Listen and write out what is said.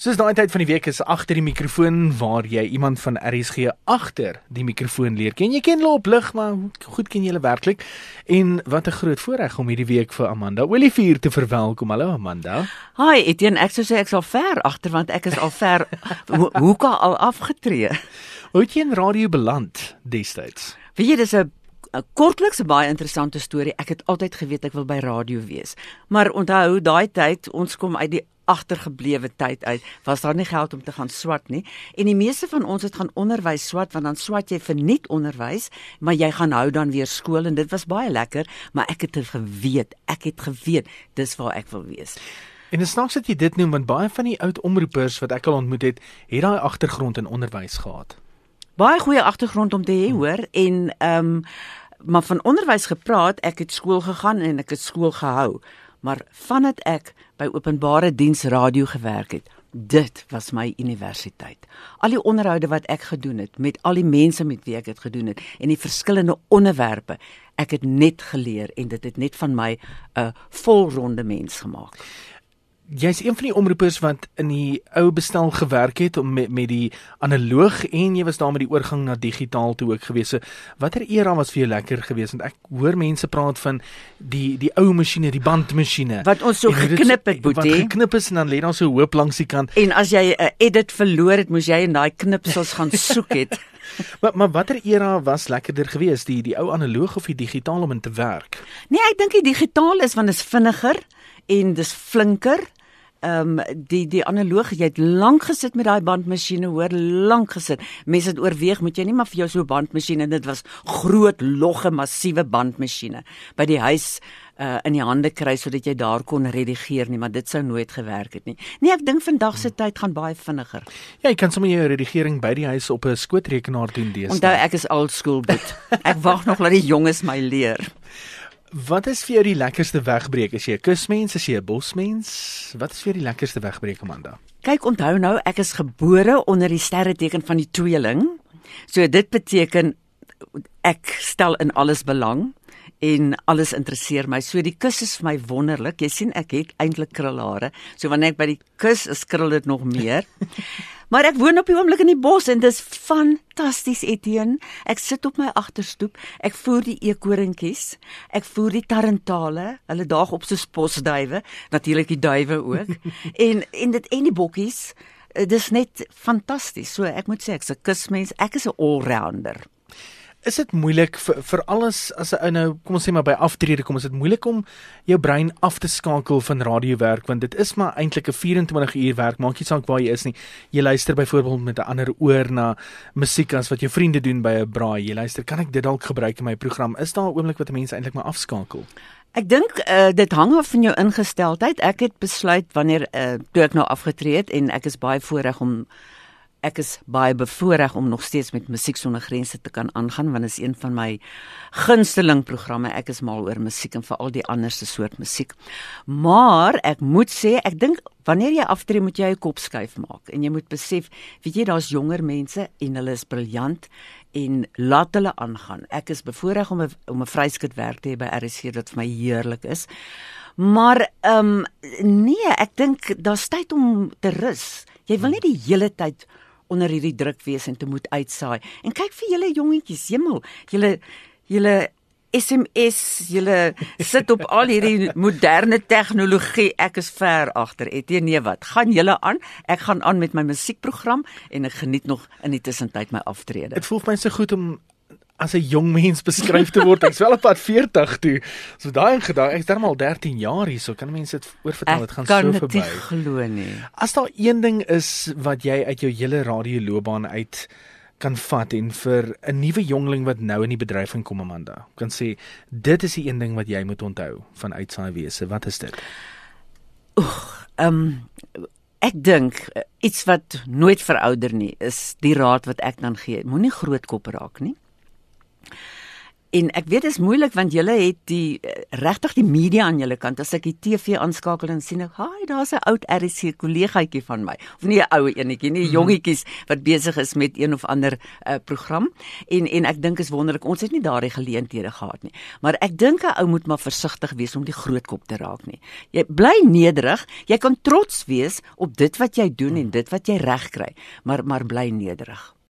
Soos daai tyd van die week is agter die mikrofoon waar jy iemand van RSG agter die mikrofoon leer ken. Jy ken hulle op lig, maar goed ken jy hulle werklik. En wat 'n groot voorreg om hierdie week vir Amanda Olivier te verwelkom. Hallo Amanda. Hi, Etienne, ek sou sê ek's al ver agter want ek is al ver hoeka al afgetree. Hoe het jy in radio beland destyds? Weet jy, dis 'n kortliks 'n baie interessante storie. Ek het altyd geweet ek wil by radio wees. Maar onthou, daai tyd, ons kom uit die agtergeblewe tyd uit was daar nie geld om te gaan swat nie. En die meeste van ons het gaan onderwys swat want dan swat jy vir nuut onderwys maar jy gaan hou dan weer skool en dit was baie lekker maar ek het geweet ek het geweet dis waar ek wil wees. En dit snaaks dat jy dit noem want baie van die oud omroepers wat ek al ontmoet het, het daai agtergrond in onderwys gehad. Baie goeie agtergrond om te hê, hoor, en ehm um, maar van onderwys gepraat, ek het skool gegaan en ek het skool gehou maar vandat ek by openbare diens radio gewerk het dit was my universiteit. Al die onderhoude wat ek gedoen het met al die mense met wie ek dit gedoen het en die verskillende onderwerpe ek het net geleer en dit het net van my 'n volronde mens gemaak jy's een van die omroepers wat in die ou bestel gewerk het om met met die analoog en jy was daar met die oorgang na digitaal toe ook gewees. Watter era was vir jou lekker geweest want ek hoor mense praat van die die ou masjiene, die bandmasjiene wat ons so geknip het, boetie. Wat geknip is en dan lê daar so hoop langs die kant. En as jy 'n edit verloor het, moes jy in daai knipsels gaan soek het. maar maar watter era was lekkerder geweest, die die ou analoog of die digitaal om in te werk? Nee, ek dink die digitaal is want dit is vinniger en dis flinker ehm um, die die analoog jy het lank gesit met daai bandmasjiene hoor lank gesit. Mense het oorweeg moet jy nie maar vir jou so 'n bandmasjien en dit was groot logge massiewe bandmasjiene by die huis uh, in die hande kry sodat jy daar kon redigeer nie maar dit sou nooit gewerk het nie. Nee ek dink vandag se tyd gaan baie vinniger. Ja jy kan sommer jou redigering by die huis op 'n skootrekenaar doen deesdae. Onthou ek is old school boet ek wag nog dat die jonges my leer Wat is vir jou die lekkerste wegbreek? Is jy 'n kusmens, is jy 'n bosmens? Wat is vir jou die lekkerste wegbreek, Amanda? Kyk, onthou nou, ek is gebore onder die sterreteken van die tweeling. So dit beteken ek stel in alles belang en alles interesseer my. So die kus is vir my wonderlik. Jy sien ek het eintlik krulhare. So wanneer ek by die kus is, krul dit nog meer. Maar ek woon op die oomblik in die bos en dis fantasties Etienne. Ek sit op my agterstoep. Ek voer die eekorintjies. Ek voer die tarantale. Hulle daag op soos posduwe, natuurlik die duwe ook. en en dit en die bokkies. Eh, dis net fantasties. So ek moet sê ek's 'n kusmens. Ek is 'n allrounder. Is dit moeilik vir vir alles as 'n ou nou kom ons sê maar by aftrede kom is dit moeilik om jou brein af te skakel van radiowerk want dit is maar eintlik 'n 24 uur werk maak nie saak waar jy is nie. Jy luister byvoorbeeld met 'n ander oor na musiek as wat jou vriende doen by 'n braai. Jy luister kan ek dit dalk gebruik in my program? Is daar 'n oomblik wat mense eintlik maar afskakel? Ek dink uh, dit hang af van jou ingesteldheid. Ek het besluit wanneer uh, toe ek nou afgetree het en ek is baie voorreg om ek is baie bevoorreg om nog steeds met Musiek sonder grense te kan aangaan want dit is een van my gunsteling programme. Ek is mal oor musiek en veral die anderste soort musiek. Maar ek moet sê, ek dink wanneer jy aftree moet jy 'n kop skuif maak en jy moet besef, weet jy daar's jonger mense en hulle is briljant en laat hulle aangaan. Ek is bevoorreg om 'n om 'n vryskut werk te hê by RSC wat vir my heerlik is. Maar ehm um, nee, ek dink daar's tyd om te rus. Jy wil nie die hele tyd onder hierdie druk wees en te moet uitsaai. En kyk vir julle jongetjies, hemel, julle julle SMS, julle sit op al hierdie moderne tegnologie. Ek is ver agter. Etie nee wat? Gaan julle aan? Ek gaan aan met my musiekprogram en ek geniet nog in die tussentyd my aftrede. Dit voel vir my so goed om as 'n jong mens beskryf te word. Ek's wel op pad 40 toe. So daai in gedagte, ek's darmal al 13 jaar hier, so kan mense dit oorvertel, dit gaan so verby. Ek kan glo nie. As daar een ding is wat jy uit jou hele radioloopbaan uit kan vat en vir 'n nuwe jongling wat nou in die bedryf inkom Amanda, kan sê dit is die een ding wat jy moet onthou van uitsaai wese. Wat is dit? Oeg, ehm um, ek dink eh, iets wat nooit verouder nie is die raad wat ek dan gee. Moenie groot kop raak nie En ek weet dit is moeilik want julle het die eh, regtig die media aan julle kant. As ek die TV aanskakel en sien ek, "Haai, daar's 'n oud RC kollegaatjie van my." Of nie 'n ou enetjie nie, jongetjies wat besig is met een of ander uh, program. En en ek dink is wonderlik. Ons het nie daardie geleenthede gehad nie. Maar ek dink 'n ou moet maar versigtig wees om die groot kop te raak nie. Jy bly nederig. Jy kan trots wees op dit wat jy doen en dit wat jy reg kry, maar maar bly nederig.